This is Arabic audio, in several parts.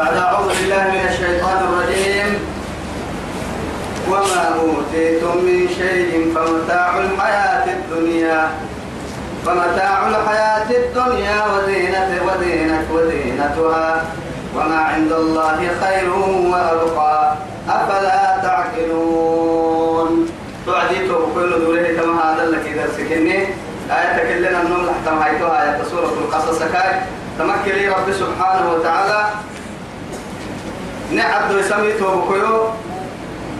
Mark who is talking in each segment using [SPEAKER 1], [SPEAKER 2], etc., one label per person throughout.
[SPEAKER 1] بعد أعوذ بالله من الشيطان الرجيم. وما أوتيتم من شيء فمتاع الحياة الدنيا. فمتاع الحياة الدنيا وزينة وزينة وزينتها. وما عند الله خير وأبقى. أفلا تعقلون. تعديته كل دوله كما هذا لك إذا سكني آية تكلنا النوم تحت معيتها آية سورة القصص. كاي تمكن رب سبحانه وتعالى نعبد وسميته بكيو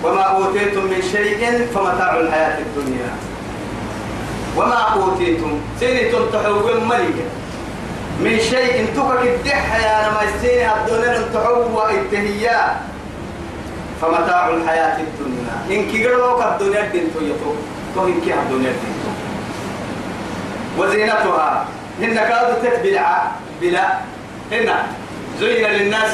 [SPEAKER 1] وما أوتيتم من شيء فمتاع الحياة الدنيا. وما أوتيتم. سينتم تحوين ملكا من شيء تكك الدح يا نما السين الدنيا تحو التهيا فمتاع الحياة الدنيا. إن كيرلوك الدنيا دين تويتو تو إن كي الدنيا دين وزينتها. هن كادوا تتبلع. بلا. هن زين للناس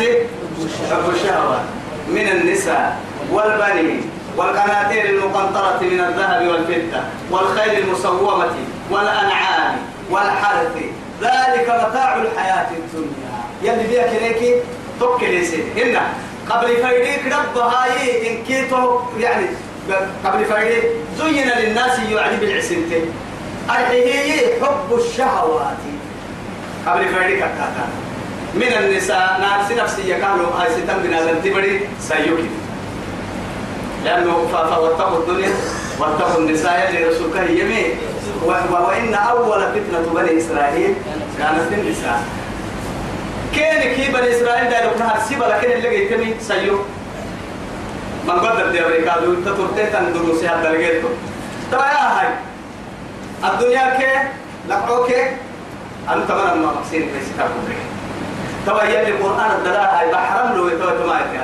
[SPEAKER 1] حب الشهوات من النساء والبنين والقناطير المقنطرة من الذهب والفضة والخيل المسومة والأنعام والحرث. ذلك متاع الحياة الدنيا. يلي بيها كريكي توكل هنا قبل فايديك رب هاي إن كيتو يعني قبل فايديك زين للناس يعني بالعسنتين أرحيه حب الشهوات. قبل فايديك التاتا من النساء نفسي نفسي يكالو هاي ستم بنا لنتبري سيوكي. لأنه فواتقوا الدنيا واتقوا النساء لرسولك يمين. وإن أول فتنة بني إسرائيل كانت النساء كان كي بني إسرائيل دايلو كنها سيبا لكن اللي جيتمي سيو. من قدر دي أمريكا دو تطرتين تندروسي هذا لقيتو طبعا يا هاي. الدنيا كي لقعو كي أنو تمنى ما مقسين في ستاكو بك طبعا يلي القرآن الدلاء هاي بحرم له يتوى تمايك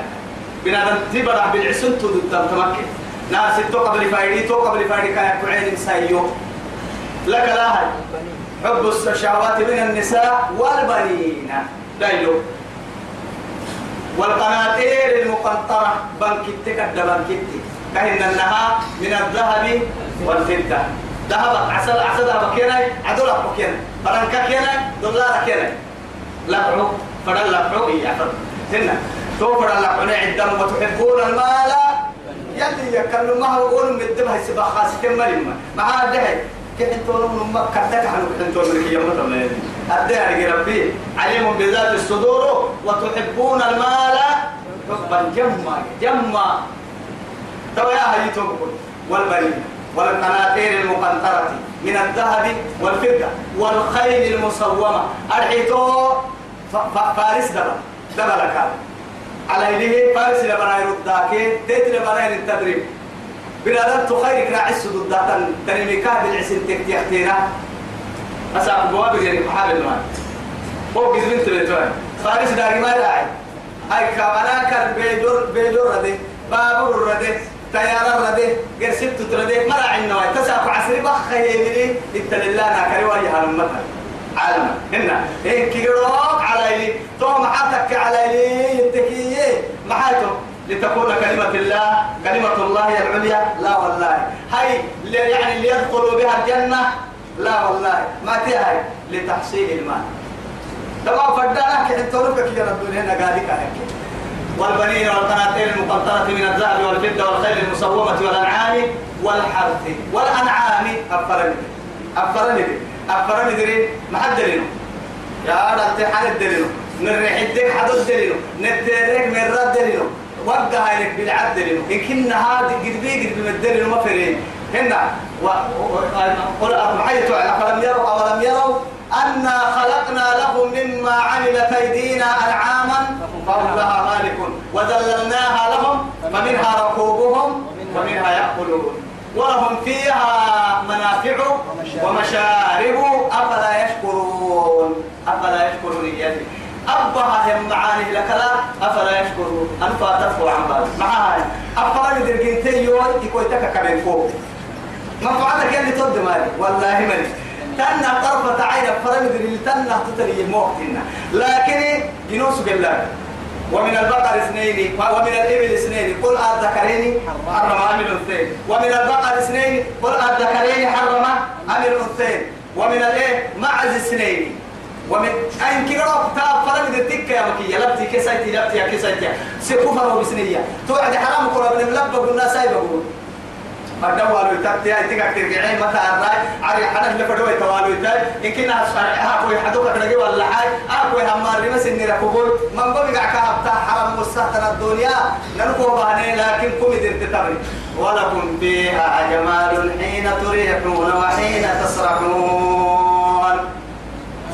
[SPEAKER 1] بنادم تبرع بالعسن تدو تمكن ناس تو قبل فايدي تو قبل فايدي كاي كعين سايو لك لا هاي. حب الشهوات من النساء والبنين. دايلو والقناطير المقنطرة بنكتك الدا بنكتك كهن النها من الذهب والفضة. ذهب عسل عسل ذهب كينا أبو كينا فرنكا كينا دولار كينا لقعو فدل لقعو إياه هنا توفر لقعنا عندما وتحبون المال. يلي يكلم ما هو قول من الدم هاي سبا خاصة مريم ما هاي كيف أنتوا من ما كتك عنه كيف أنتوا من كيام مثلا أدي ربي. عليم بذات الصدور وتحبون المال. حبا جما جما تو يا هاي توقف والبنين والقناطير المقنطرة من الذهب والفضة والخيل المصومة. أرحيتو فارس دبل. دبل كان. على إليه فارس لبنا يرداك تيت لبنا التدريب بلادات تخيرك راعس ضدات تنميكا بالعسن تكتيختينا أسا بوابر يعني محابل نوان. هو قزبين تبتوان فارس داري ما راعي هاي كامانا كان بيدور بيدور ردي بابور ردي تيار ردي قرسبت تردي ما راعي النواي تساق عسري بخ يمني التللا ناكري ويا هالمثل عالم. هنا. إيه كيروك على إلي تو محاتك على إلي يتكيه محاتو لتكون كلمة الله كلمة الله العليا. لا والله. هاي يعني ليدخلوا بها الجنة لا والله. ما تهي لتحصيل المال. تبع فدانا كي انتظرك كي الدنيا هنا قادك هيك. والبنين والقناطير المقنطرة من الذهب والفضة والخيل المسومة والأنعام والحرث والأنعام. أفرني. أفرني. أفرني دري ما حد دلينه. يا رب تحل الدلينه نريح الدك حد الدلينه نترك من رد دلينه. وقع هيك بالعد دلينه. إن كنا هذا قد بي قد بمدلينه ما فرين هنا قل أرمحيت أفلم يروا أولم يروا أنا خلقنا لهم مما عملت أيدينا أنعاما فهم لها مالكون. وذللناها لهم فمنها ركوبهم ومنها يأكلون. ولهم فيها منافع ومشارب. أفلا يشكرون؟ أفلا يشكرون إياه أبها هم معاني لك لا. أفلا يشكرون؟ أنفا تفو عن بعض. معاي. أفلا يدرقين تيوي يكوي تكا كبين فوق. منفعتك اللي تد مالي. والله مالي. تنا طرفة عين فرمد اللي تنا تتري موقتنا لكن جنوس بالله. ومن البقر اثنين ومن الإبل اثنين قل الذكرين حرم أم الأنثيين. ومن البقر اثنين قل الذكرين حرم أم الأنثيين. ومن الإيه؟ معز اثنين. ومن أين كيرو تاب فرق دتك يا مكي لبتي كسيتي لبتي يا كسيتي سكوفر وبسنية توعد حرام قرآن من لب قلنا سايبه. مدوالو تبتي أي تيجا ترجعين متى الراي عري حنا لفدوا يتوالو تاي إن كنا ها كوي حدوك جوا ولا حاي ها كوي همار لما سني ركوبول من قبل قاعد كهبتا حرام مستهتر الدنيا نلقوا بهني لكن كم درت تبري ولكم فيها جمال حين تريحون وحين تسرحون.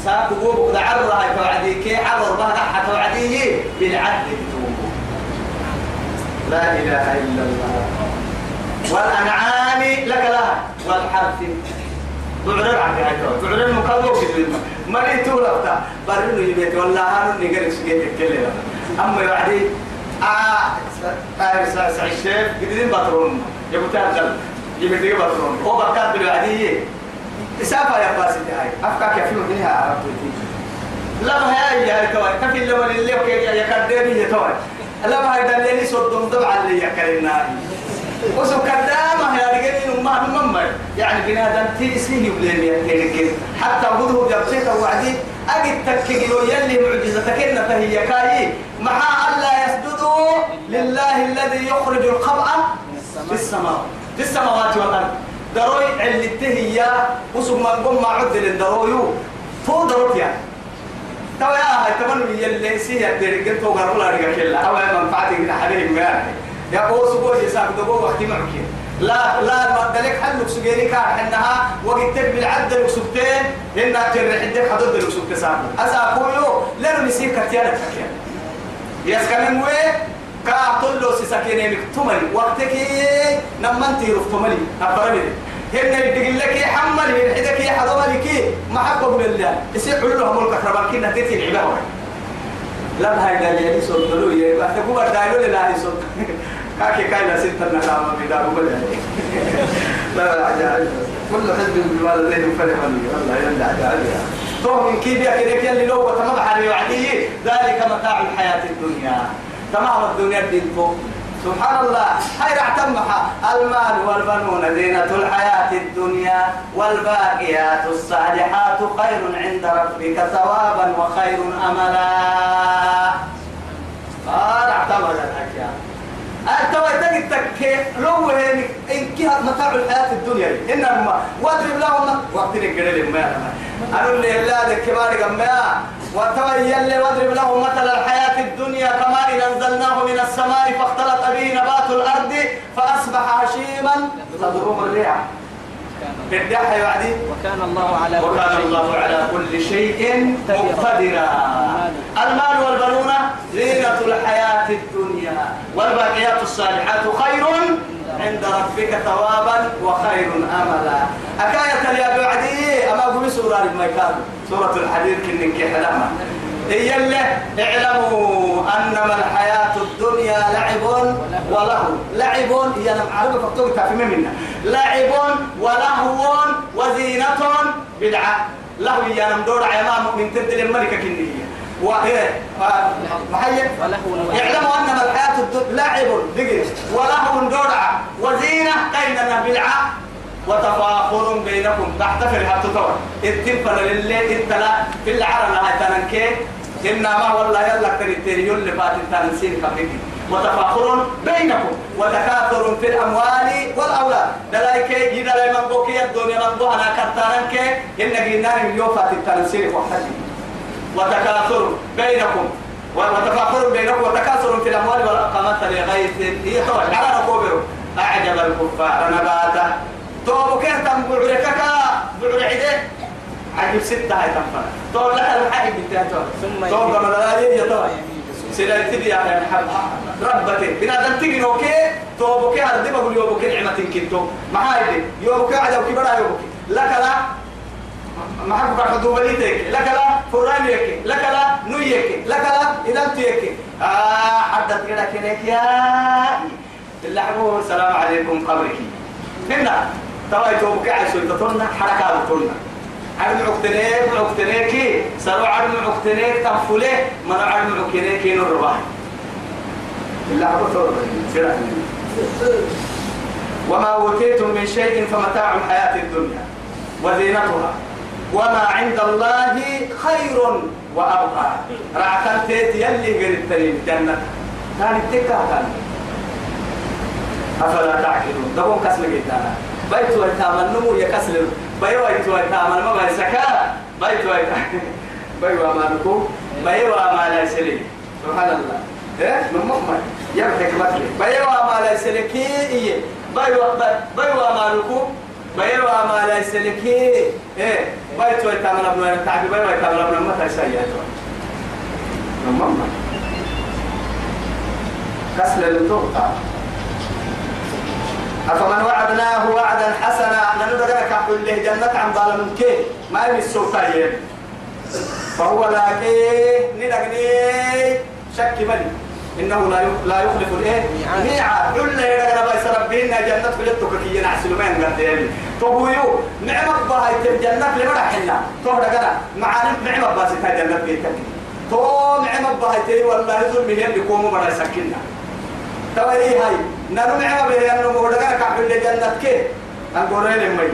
[SPEAKER 1] ساكو بوك دعر هاي توعدي كي عبر بها حتى توعديه بالعدل لا إله إلا الله. والأنعام لك لها. والحرث. بعرر عن هاي بعرر المكذوب كذب مري تولفتا برنو يبيت. والله هانو نقل سجيت الكلمة أما يوعدي آه آه سعي الشيف قدرين بطرون. يبقى تهجل يبقى بطرون. هو بكات بالوعدية إسافة يا باسي هاي. بها عربتي لما هي هاي توي كفي لما اللي يكدرني توي لما هاي دليلي صدم طبعا اللي يكرناي وسو كدامة يا رجال ما مما يعني بنادم تيسيه يبلين يتنكر حتى وجوده جبسيت وعدي أجد تكجلو يلي معجزتك إن فهي كاي. مع ألا يسجدوا لله الذي يخرج الخبأ في السماء. في السماوات والأرض. دروي علته هي وسو ما عد للدرويو. تو دروت يعني توا يا هاي تمنوا يلي سيه يدرك تو غرلا رجع كلا. توا منفعتك حبيبي ما يا أو سبوع يساق دبوا وقت معك لا لا ما دلك حل سجيني كار حنها وقت بالعد الوسبتين إن تجرح عندك حدود الوسبت ساق أساقولو لأنه نسيب كتيانا كتيانا يسكن وين كأطل له سكينة مكتمل وقتك نمن تيرف تملي. أفرمي هن يدقل لك حمل يحدك حضملك محبة لله يسيح له ملك ربك كنا تتي العباد لا هاي دليل يسولو يا بعد كوبا دايلو لا يسول كاكي كايلا ستة نعم بدا بقول لا لا عجائب. كل حزب بما لديهم فرحون والله يلا عجائب. تو من كيف كده اللي لو تمام على وعديه ذلك متاع الحياة الدنيا. تمام الدنيا الدين سبحان الله. هاي اعتمها المال والبنون زينة الحياة الدنيا والباقيات الصالحات خير عند ربك ثوابا وخير أملا. قال اعتمد الأشياء أتوى تجد تك لو هني إن كها متاع الحياة الدنيا. إنما واضرب لهم وقت الجريل ما أنا اللي لا ذك كبار وتوى يلي واضرب لهم مثل الحياة الدنيا كما إن أنزلناه من السماء فاختلط به نبات الأرض فأصبح هشيما. تضرب الريح. بالدحى يعدي
[SPEAKER 2] وكان الله على كل
[SPEAKER 1] وكان
[SPEAKER 2] شيء
[SPEAKER 1] الله على كل شيء مقتدرا. المال والبنون زينة الحياة الدنيا. والباقيات الصالحات خير عند ربك ثوابا وخير املا. أكاية يا بعدي أما أقول سورة الميكان سورة الحديد كنن كحلما هي اللي اعلموا أنما الحياة الدنيا لعب ولهو. لعب هي عارفه فكتوك تعرفين منا لعب ولهو وزينة بدعة. لهو هي أنا مدور عيما من تبدل الملكة كنية. وإيه
[SPEAKER 2] ولهو
[SPEAKER 1] اعلموا أنما الحياة الدنيا لعب دقيق ولهو دورع وزينة قيلنا بدعة. وتفاخر بينكم. تحتفل حتى تطور اتفل لله اتلا في العرن هاي تنكي. إنما والله يلا كريتيريو اللي فات التنسين كبرك وتفاخر بينكم. وتكاثر في الأموال والأولاد. دلايك يدلا من بوكي الدنيا من بوها كتارنك إن اليوم فات التنسين وحدي. وتكاثر بينكم. وتفاخر بينكم. وتكاثر في الأموال والأقامات لغاية هي طبعا على نقوبر أعجب الكفار نباته. تو كيف تم بعركك بعرعده عجب ستة هاي تنفر تو لك الحاجب بتاعته
[SPEAKER 2] ثم
[SPEAKER 1] تو كما لا يجي تو سيلا تبي يا ربتي. بنا دمتي نوكي تو بوكي هذا بقول يو بوكي نعمة كنتو. ما يو بوكي عدا وكي بڑا يو بوكي لك لا. ما حد بقى دوبليتك لك لا. فرانيك لك لا. نويك لك لا. إذا تيك. آه حدث كده كده يا اللي حبوه السلام عليكم قبرك. هنا توا يتوبك عشان تطلنا حركات تطلنا عرم عقتنيك عقتنيك سرو عرم عقتنيك تنفله من عرم نور رباه إلا عبثور وما أوتيتم من شيء فمتاع الحياة الدنيا وزينتها. وما عند الله خير وأبقى. رعكن تيت يلي غير الترين جنة. ثاني تكا أفلا تعقلون؟ دبون كسل جدا بيت ويتامل نمو يكسل. بيو بيت ويتامل ما بيسكا بيت ويتامل بيو أمانكو بيو أمان سلي سبحان الله. إيه؟ من مؤمن. يا حكمتك بيو أمان سلي كي إيه؟ بيو بيو أمانكو بيو أمان سلي كي إيه؟ بيت ويتامل أبن تعبي بيو ويتامل أبن متى سيئته من مؤمن. كسل التوقع أفمن وعدناه وعدا حسنا؟ نندرك كل له جنة عن ظالم كي. ما يمس السلطان فهو لاقيه ندقني شك بني إنه لا لا يخلف الإيه؟ ميعاد. كل يرى بس ربنا جنة فلتك كي ينعسل ما ينقل يعني تبويو نعمة بها الجنة لما رحنا تهرى قنا معاني نعمة بها ستها جنة بيتك تو نعمة بها والله ظلمي اللي يقوموا بنا يسكننا. توي هاي؟ أنه كعب اللي المي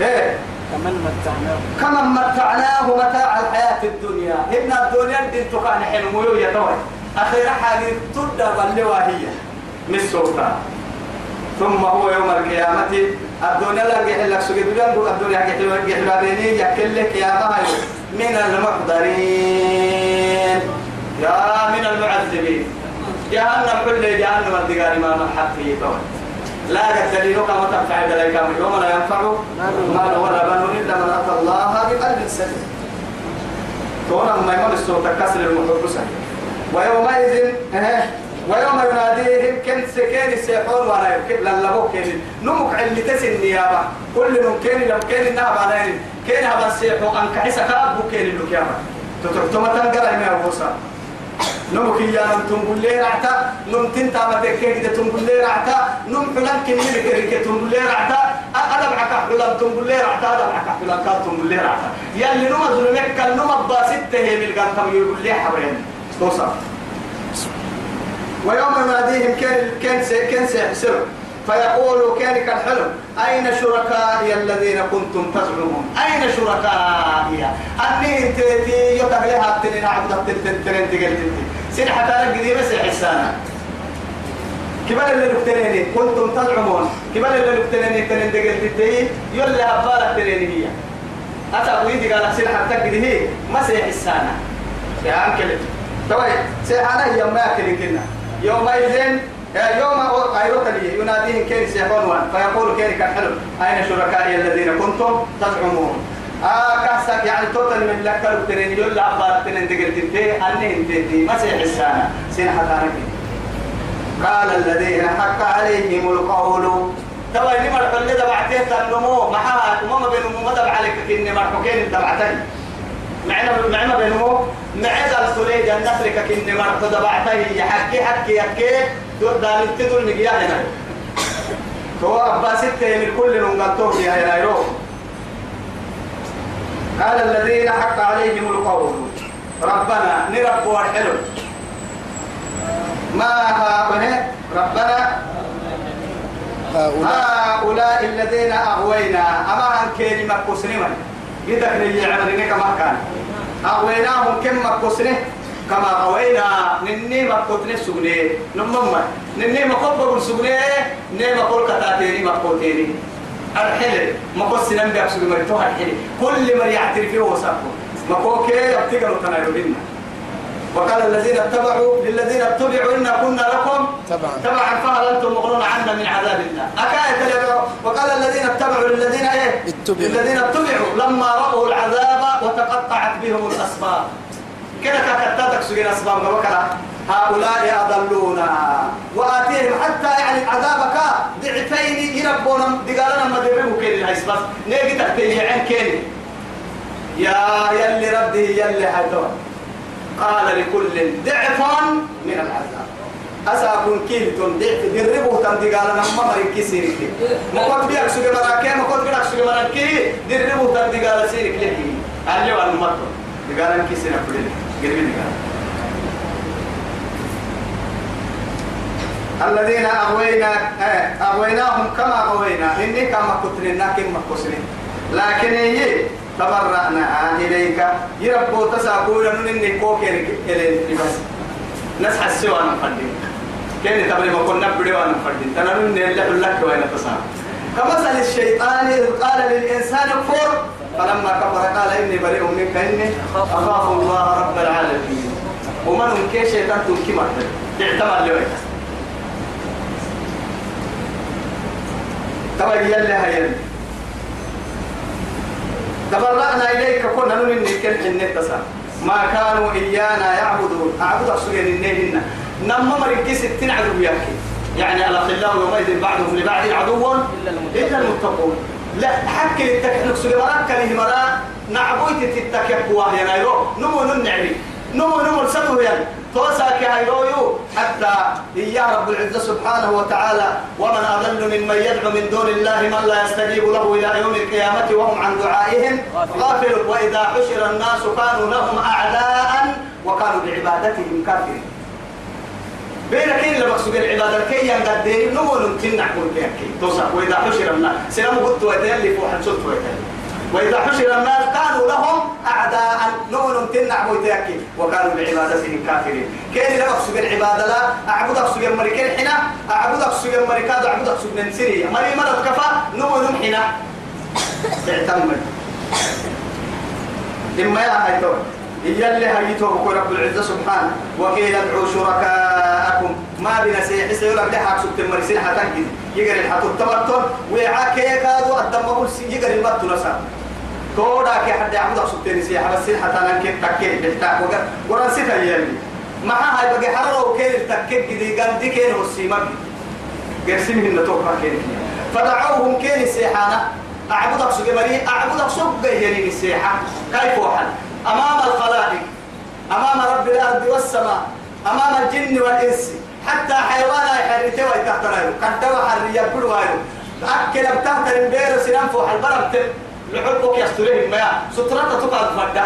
[SPEAKER 1] إيه.
[SPEAKER 2] كمن متعناه.
[SPEAKER 1] كمن متعناه متاع الحياة الدنيا. إن الدنيا دين أخيرا حاجة باللواهية من السلطان ثم هو يوم القيامة. الدنيا لا يحل لك سجد الدنيا. يحل لك يا مهي من المحضرين يا من المعذبين جهنم كل جهنم الدقار ما من حق فيه طول لا دليل كما تنفع ذلك يوم لا ينفع مال ولا بنون إلا من أتى الله بقلب سليم. تونا ما يمر الصوت كسر المحبس ويومئذ آه ويوم يناديهم كن سكين سيحون وأنا يركب للبو كين نمك علي تسن نيابة. كل ممكن لو كان الناب على كين هذا سيحو أنك حسك أبو كين اللي تتركتما تنقل ما أبوسا نمك يا نم تنقل لي رعتا نم تنتا ما تكيك ده تنقل لي رعتا نم حلم كن يلك ريك تنقل لي رعتا. أنا بعك حلم تنقل لي رعتا أنا بعك حلم كان تنقل لي رعتا. يلي نم ظلمك كان نم باسته من القنطم يقول لي حبرين. توصل ويوم يناديهم كان كان كان سيحسر فيقول كان كالحلم أين شركائي الذين كنتم تزعمون؟ أين شركائي؟ أني تيتي يتبلها التنين عبد التنين تقل سين حتى لك بس حسانا كبال اللي نكتنيني كنتم تزعمون. كبال اللي نكتنيني تنين تقل تنين يلا أبالك تنين هي. أتا ويدي قال سين حتى هي ما سيحسانا يا أنكلت توي سيحانا هي ما أكل كنا. يومئذ يوم غيرت لي يناديهم كين سيحون وان. فيقول كان حلو. أين شركائي الذين كنتم تزعمون؟ آه كحسك يعني توتل من لك ترين يلا أخبار تنين تقل تنتي أني انتي ما سيحسانا سين حتانك قال الذين حق عليهم القول. توا اللي مرحو اللي دبعتيه تنمو محاها وما بينهم ما دبع عليك كني مرحو كين دبعتين معنا معنا بينمو معنا السولي جنة لك كني مرحو دبعتيه حكي حكي حكي. دول دال تدل نجيا هنا. تو أبا ستة من كل نقطة يا هنا قال الذين حق عليهم القول. ربنا نرب والحلو. ما هؤلاء؟ ربنا. هؤلاء. الذين أغوينا. أما عن كلمة كسنما يدك اللي عملنا كما كان. أغويناهم كما كسنه كما غوينا نني ما كنت سجني نمما نني ما بقول سجني ني ما كنت كتاتيني ما كنت تيني الحل ما سنم بيك سجني ما توه الحل كل ما يعترف فيه وصفه ما كنت كي ابتكروا تنايرين وقال الذين اتبعوا للذين اتبعوا إنا كنا لكم
[SPEAKER 2] طبعا
[SPEAKER 1] تبعا فهل أنتم مغنون عنا من عذاب الله. أكاية وقال الذين اتبعوا للذين إيه؟
[SPEAKER 2] اتبعوا.
[SPEAKER 1] للذين اتبعوا. لما رأوا العذاب وتقطعت بهم الأسباب. كده كتاتك سجن أسباب وكلا هؤلاء أضلونا. وآتيهم حتى يعني عذابك ضعفين. يربونا دقالنا ما دربوا كيني الهيسباس نيجي تحتي عين كيني. يا يلي ردي يلي حيتوه قال لكل ضعف من العذاب. أساكن كيلتون ضعف. دربوا تندقالنا ما مرين كيسيرك ما قد بيك سجن مراكي ما قد بيك سجن مراكي. دربوا تندقال سيرك لكي اللي هو المطر دقالنا كيسيرك لكي قريبين الذين أغوينا آه، أغويناهم كما أغوينا. إني كما كترنا كما كسرين. لكن هي تبرأنا. إليك. يربو تسأقول إني كوكي بس. نسحى السوى أنا فردين. كان تبري ما كنا بدي وأنا فردين. تنرن نلح لك وين تسا كمثل الشيطان إذ قال للإنسان كفر فلما كفر قال إني بريء منك إني أخاف الله رب العالمين. ومن كي شيطان تنكي مرتب اعتمد لويك. تبا يلي هاي. تبرأنا إليك كنا نمني كن حنة تسا ما كانوا إيانا يعبدون. أعبد أسوين النهن نما مرقي ستين عدو ياكي يعني الأخلاء يومئذ بعضهم لبعض عدو. إلا المتقون. لا حكي التكنك سجى مراك كان مرا نعبويت تتكيك واه نايرو. نمو ننعبي. نمو نمو سدو يعني. توساك هايرويو حتى يا رب العزة سبحانه وتعالى ومن أضل ممن يدعو من دون الله من لا يستجيب له إلى يوم القيامة وهم عن دعائهم غافلون. وإذا حشر الناس كانوا لهم أعداء وكانوا بعبادتهم كافرين. بينك إلا مقصود العبادة كي ينقدين نمو نمتنع كل توسع وإذا حشر الناس. سلام قلت ويتيلي فوحا سلط ويتيلي وإذا حشر الناس كانوا لهم أعداء نون تنع بويتاكي وكانوا بعبادتهم كافرين. كيف لا أقصد العبادة؟ لا أعبد أقصد الملكين حنا أعبد أقصد الملكات أعبد أقصد ننسرية مري مرض كفى نون حنا اعتمد إما يا هيتون هي اللي هيتو بقول رب العزة سبحانه. وقيل ادعوا شركاءكم. ما بنا سيح سيقول لك حق سبت مرسين حتنجد يقري الحتو التمتن ويعاك يكادوا الدم يقري المتن نسا تودا كي حد يعبد سبت نسيح بس حتى ننكي تكي بحتاك وقر ورن سيتا يلي ما هاي بقى حرر وكيل تكي جدي قال دي كين والسيمك قرسم هن توقع كين فدعوهم كين سيحانا أعبدك مري أعبدك سوق بيهني السيحة. كيف وحل أمام الخلائق. أمام رب الأرض والسماء. أمام الجن والإنس. حتى حيوان يحرته ويتحتره قد دوا حرية كل وايو أكل بتحتر البير سنان فوح لحبك يستريه ما سترة تقعد فدا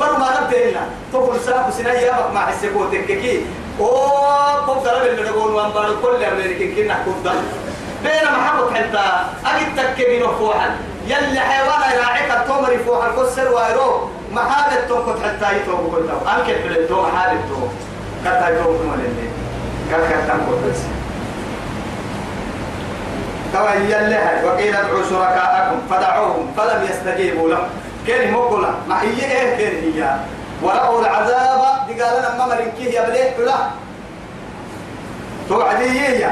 [SPEAKER 1] بر ما نبدأ تقول ساق سنان يابك مع السكوتك كي أوه كم ترى اللي نقول وان بارو كل أمريكا كنا كنا بين محبط حتى أجد تكبين فوحا يلي حيوان يراعيك التومر فوحا الكسر وإيرو. محابة تنكت حتى يتوب كنتو أنك بلدو محابة تو كتا يتوب قال كتا نكت بس. توا يلي هاي. وقيل ادعوا شركاءكم فدعوهم فلم يستجيبوا لهم. كان مقولا ما هي إيه كان هي؟ ورأوا العذاب. قال لنا ما مرنكيه يا بليه لا توعدي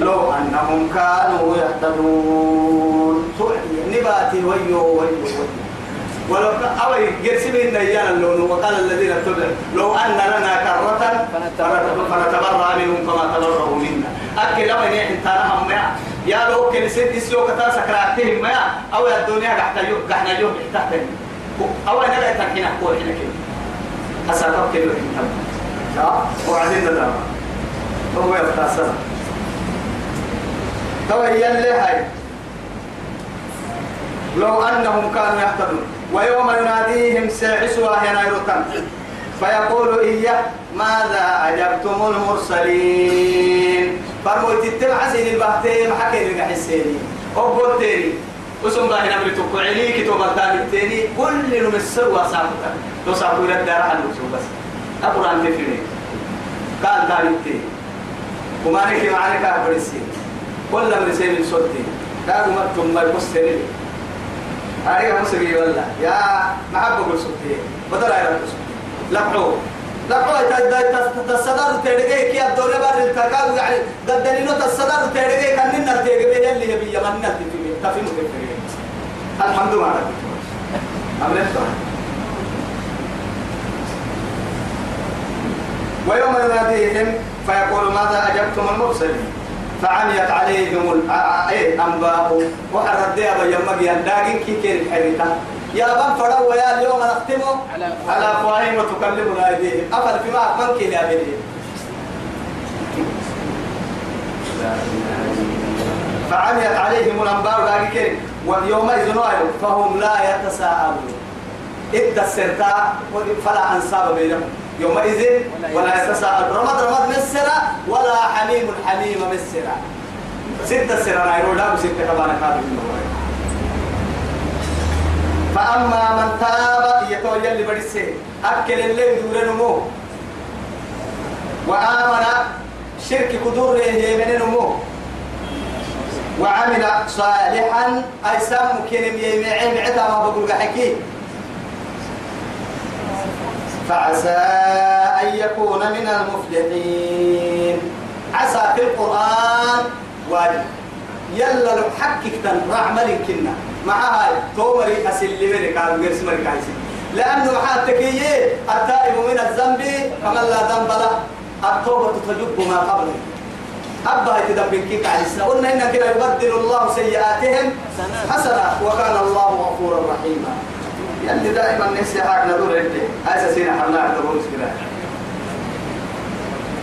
[SPEAKER 1] لو أنهم كانوا يهتدون. توعدي. نباتي ويو ويو ويو. ولو أو يرسم النيان اللون. وقال الذين اتبعوا لو أن لنا كرة فنتبرأ منهم كما تبرأوا منا. أكل لو إن إحنا تراهم ما يا لو كل سيد إسلو كتا سكراتهم ما أو الدنيا قحت يوم قحنا يوم تحت أو أنا لا تحكينا قول حنا كده. أسألك كده إنت وعدين ده هو يفتح تو هي هاي. لو أنهم كانوا يهتدون. ويوم يناديهم ساعسوا ينايرتم فيقول إياه ماذا أجبتم المرسلين؟ فرموا تتبع سين البهتين حكي لك حسيني. أبوتيني. وسم الله نبري تقعلي كتب التاني كل نمسر وصابتا لو صابوا إلى الدار عن بس. أقرأ تفيني قال تاني وما نكي معنا كافر السين كل من سيد صوتي. كانوا مكتم ما يمسرني أريد مسري ولا يا قول صوتي. بدل أيضا لقعو لقعو تصدر تدقي كي الدولة بار التكاد يعني قدنينو تصدر تدقي كان ننا تدقي اللي يبي يمن نتفي تفي مكفي الحمد لله أمرت ويوم يناديهم فيقول ماذا أجبتم المرسلين فعميت عليهم الأنباء وحرد يا بيا مجيا لكن كي كان الحريتا يا بن فروا ويا اليوم نختم على أفواههم وتكلمنا أيديهم أفل فيما من كي يا بني. فعميت عليهم الأنباء لكن ويومئذ فهم لا يتساءلون. إد السرطاء فلا أنساب بينهم. يومئذ ولا يتساءل رمض رمض مسرة ولا حميم حميم مسرة ستة سنة نايرو لا ستة كمان كابي فأما من تاب يتولى اللي بدسه أكل الليل دور نمو وآمن شرك كدور من نمو وعمل صالحا أي سام كلم يمعين عتا ما بقول حكي فعسى أن يكون من المفلحين. عسى في القرآن واجب. يلا لو حكك تن رعمل كنا. مع هاي تومري أسلي مري قالوا غير سمري كايسي. لأنه كي التائب من الذنب كمن لا ذنب له التوبة تجب ما قبله. أبا يتدبر على السنة قلنا إن كده يبدل الله سيئاتهم حسنة وكان الله غفورا رحيما. يعني دائما نسي حاجة ندور عندي سينا حلا تقول سكرا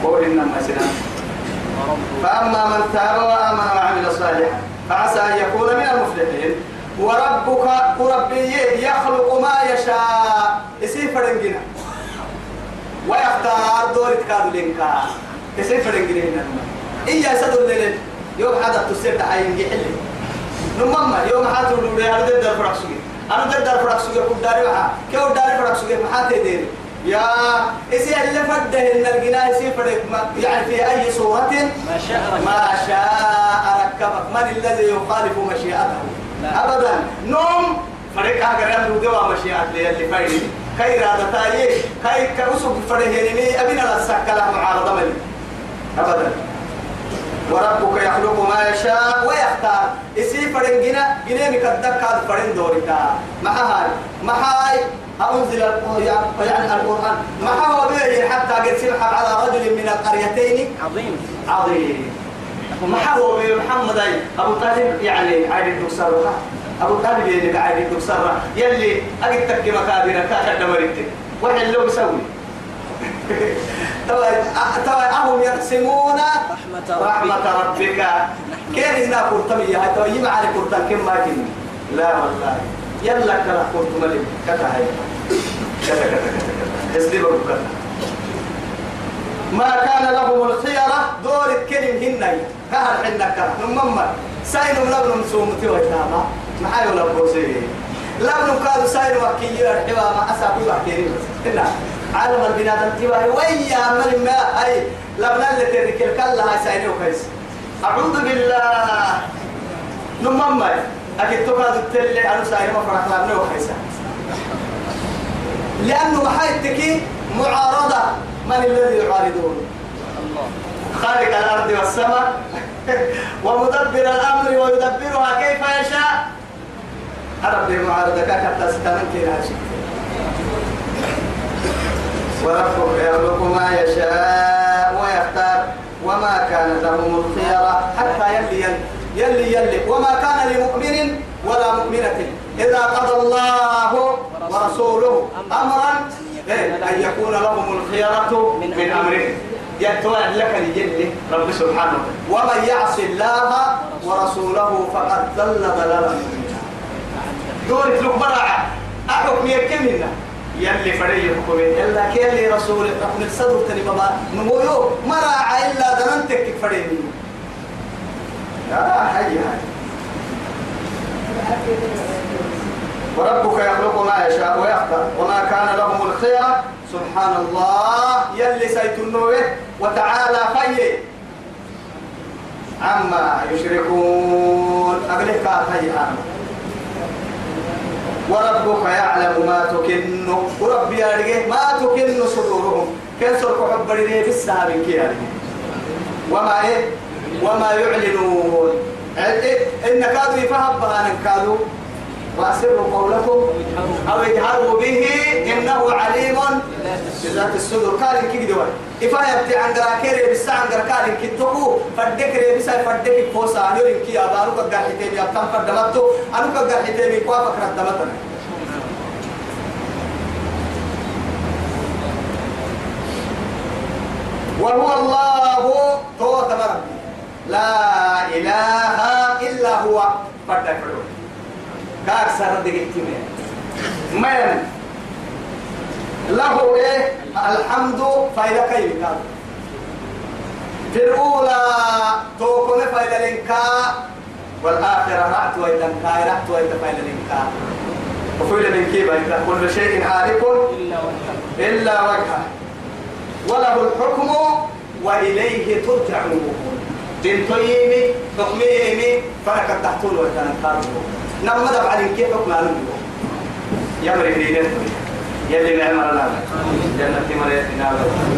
[SPEAKER 1] قول إنما سينا فأما من تاب وآمن وعمل صالحا فعسى أن يكون من المفلحين. وربك وربي يخلق ما يشاء. يسير فرنجنا ويختار دور كادو لينكا. يسير فرنجنا هنا. إيا سدوا الليل يوم حدا تسير تعين جحل نمما يوم حدا تقول لي أنا ضد الفرق سوي أنا ضد الفرق سوي كم داري معها كم داري فرق سوي ما حد يدير يا إسي اللي فده إن الجناح يسير يعني في أي صورة.
[SPEAKER 2] ما شاء ركب
[SPEAKER 1] ما شاء ركبك. من الذي يخالف مشيئته؟ أبدا. نوم. فريق هاجر يملو دوا مشيئة اللي فايدي كي رادة تايي كي كأسوك فريهيني أبينا لسكلا معارضة ملي أبدا. وربك يخلق ما يشاء ويختار. إسي فرنجنا جنينك الدكا فرن دورك مع هاي مع هاي أنزل يعني القرآن. ما هو به حتى قد سمح على رجل من القريتين.
[SPEAKER 2] عظيم.
[SPEAKER 1] عظيم. ما هو به محمد أي. أبو طالب يعني عادي الدكسر أبو طالب اللي عادي الدكسر يلي أجد تكي مكابرك كذا مريتك وحل له بيسوي توا أهم يقسمون
[SPEAKER 2] رحمة ربك.
[SPEAKER 1] كيف هنا قرطمي هاي توا يجمع على قرطان كم ما كن لا والله. يلا كلا قرطم لي. كتا هاي. كتا كتا كتا يسلي بقى ما كان لهم الخيرة دور الكلم هنا كهر حنا كهر نمما ساينو لبن مسومتي ويتاما. محايو لبوسي لبن كادو ساينو وكي يرحبا ما أسابي وكيري بس عالم البنادم تباهي ويا عمل ما؟ هاي لبنا اللي ترك الكلا هاي ساينو كيس أعوذ بالله. نمما أكيد تكاد التلي أنا ساينو فرح لبنا وكيسا لأنه محايتك معارضة. من الذي يعارضون؟ خالق الأرض والسماء. ومدبر الأمر ويدبرها كيف يشاء. أرب المعارضة كاكتا ستانن كينا وربك ما يشاء ويختار وما كان لهم الخيرة حتى يلي يلي يلي وما كان لمؤمن ولا مؤمنة إذا قضى الله ورسوله أمرا إيه، أن يكون لهم الخيرة من أمرهم. يتوى لك لجل رب سبحانه. ومن يعص الله ورسوله فقد ضل ضلالا. دور لك برعة أحكم يكملنا. يلي فري يحكم إلا كيلي رسول رحم الصدر تني بابا. نمويو مرعى إلا دمنتك فري يا حي هاي وربك يخلق ما يشاء ويختار وما كان لهم الخيرة سبحان الله يلي سيتنوه. وتعالى في عما يشركون. أقلك هاي وربك يعلم ما تكن. وربي يرجع ما تكن صدورهم. كن سرق حبري بالسابق كي وما إيه؟ وما يعلنون؟ إن كادوا يفهم بها كادوا وأسروا قولكم أو إجهروا به إنه عليم. بذات الصدور قال كي دوا إفا يبتي عن دراكيري بس عن دراكيري كي تقو فدكري بس فدكي فوسا يورين كي أبارو كدر حتيبي. أبتم فدمتو أنو كدر حتيبي. كوا فكرة دمتنا وهو الله. تو تمر لا إله إلا هو. فدك كار سر دقيقتين. من؟ له إيه؟ الحمد فإذا كيف كان؟ في الأولى توكل فإذا لنكا والآخرة رأت وإذا كاي رأت وإذا فإذا لنكا وفيل من كيف؟ كل شيء هالك
[SPEAKER 2] إلا وجهه
[SPEAKER 1] وله الحكم وإليه ترجعون. تنتيمي حكميمي فأنا تحتول وكان قالوا نما دب على كيف حكم أنا يا مريدين يلي نعم الله. جنة مريت نعم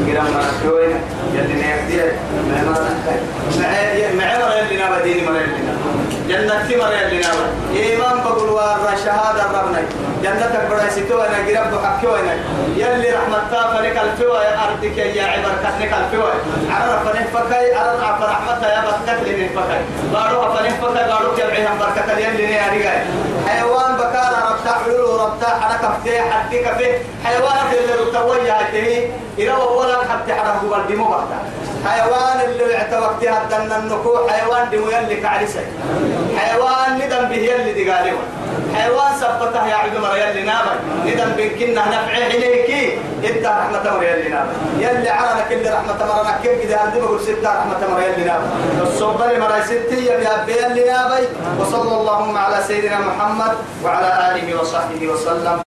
[SPEAKER 1] كرام مرتوين يلي نعم نعم معمر يلي نعم ديني مريت نعم جنة مريت نعم إيمان بقول وارا ربنا جنة بڑا ستو أنا قرب حكيو أنا يلي رحمة تافا لك يا أرضك يا عبر كتنك الفوا عرف فنفكي عرف رحمتها يا بكت لي نفكي بارو فنفكي بارو كبعيها بركة يلي نياري حيوان بكار ربطا حلول ربطا حركة فتيه حدك فيه حيوانات اللي رتوية هاته إلى ولا حتى حركة بالدمو بحتا حيوان اللي اعتوقتها دن النكو حيوان دمو يلي كعرسك حيوان ندم به يلي دقالي. حيوان سبته يا عبد مر يلي نابا ندم بكنا نفع عليك إنت رحمة مر يلي نابا يلي عرنا كل رحمة مرنا كيف كده عندي بقول ستة رحمة مر يلي نابا الصبر مر ستة يا يلي نابا وصلى اللهم على سيدنا محمد وعلى آله وصحبه وسلم.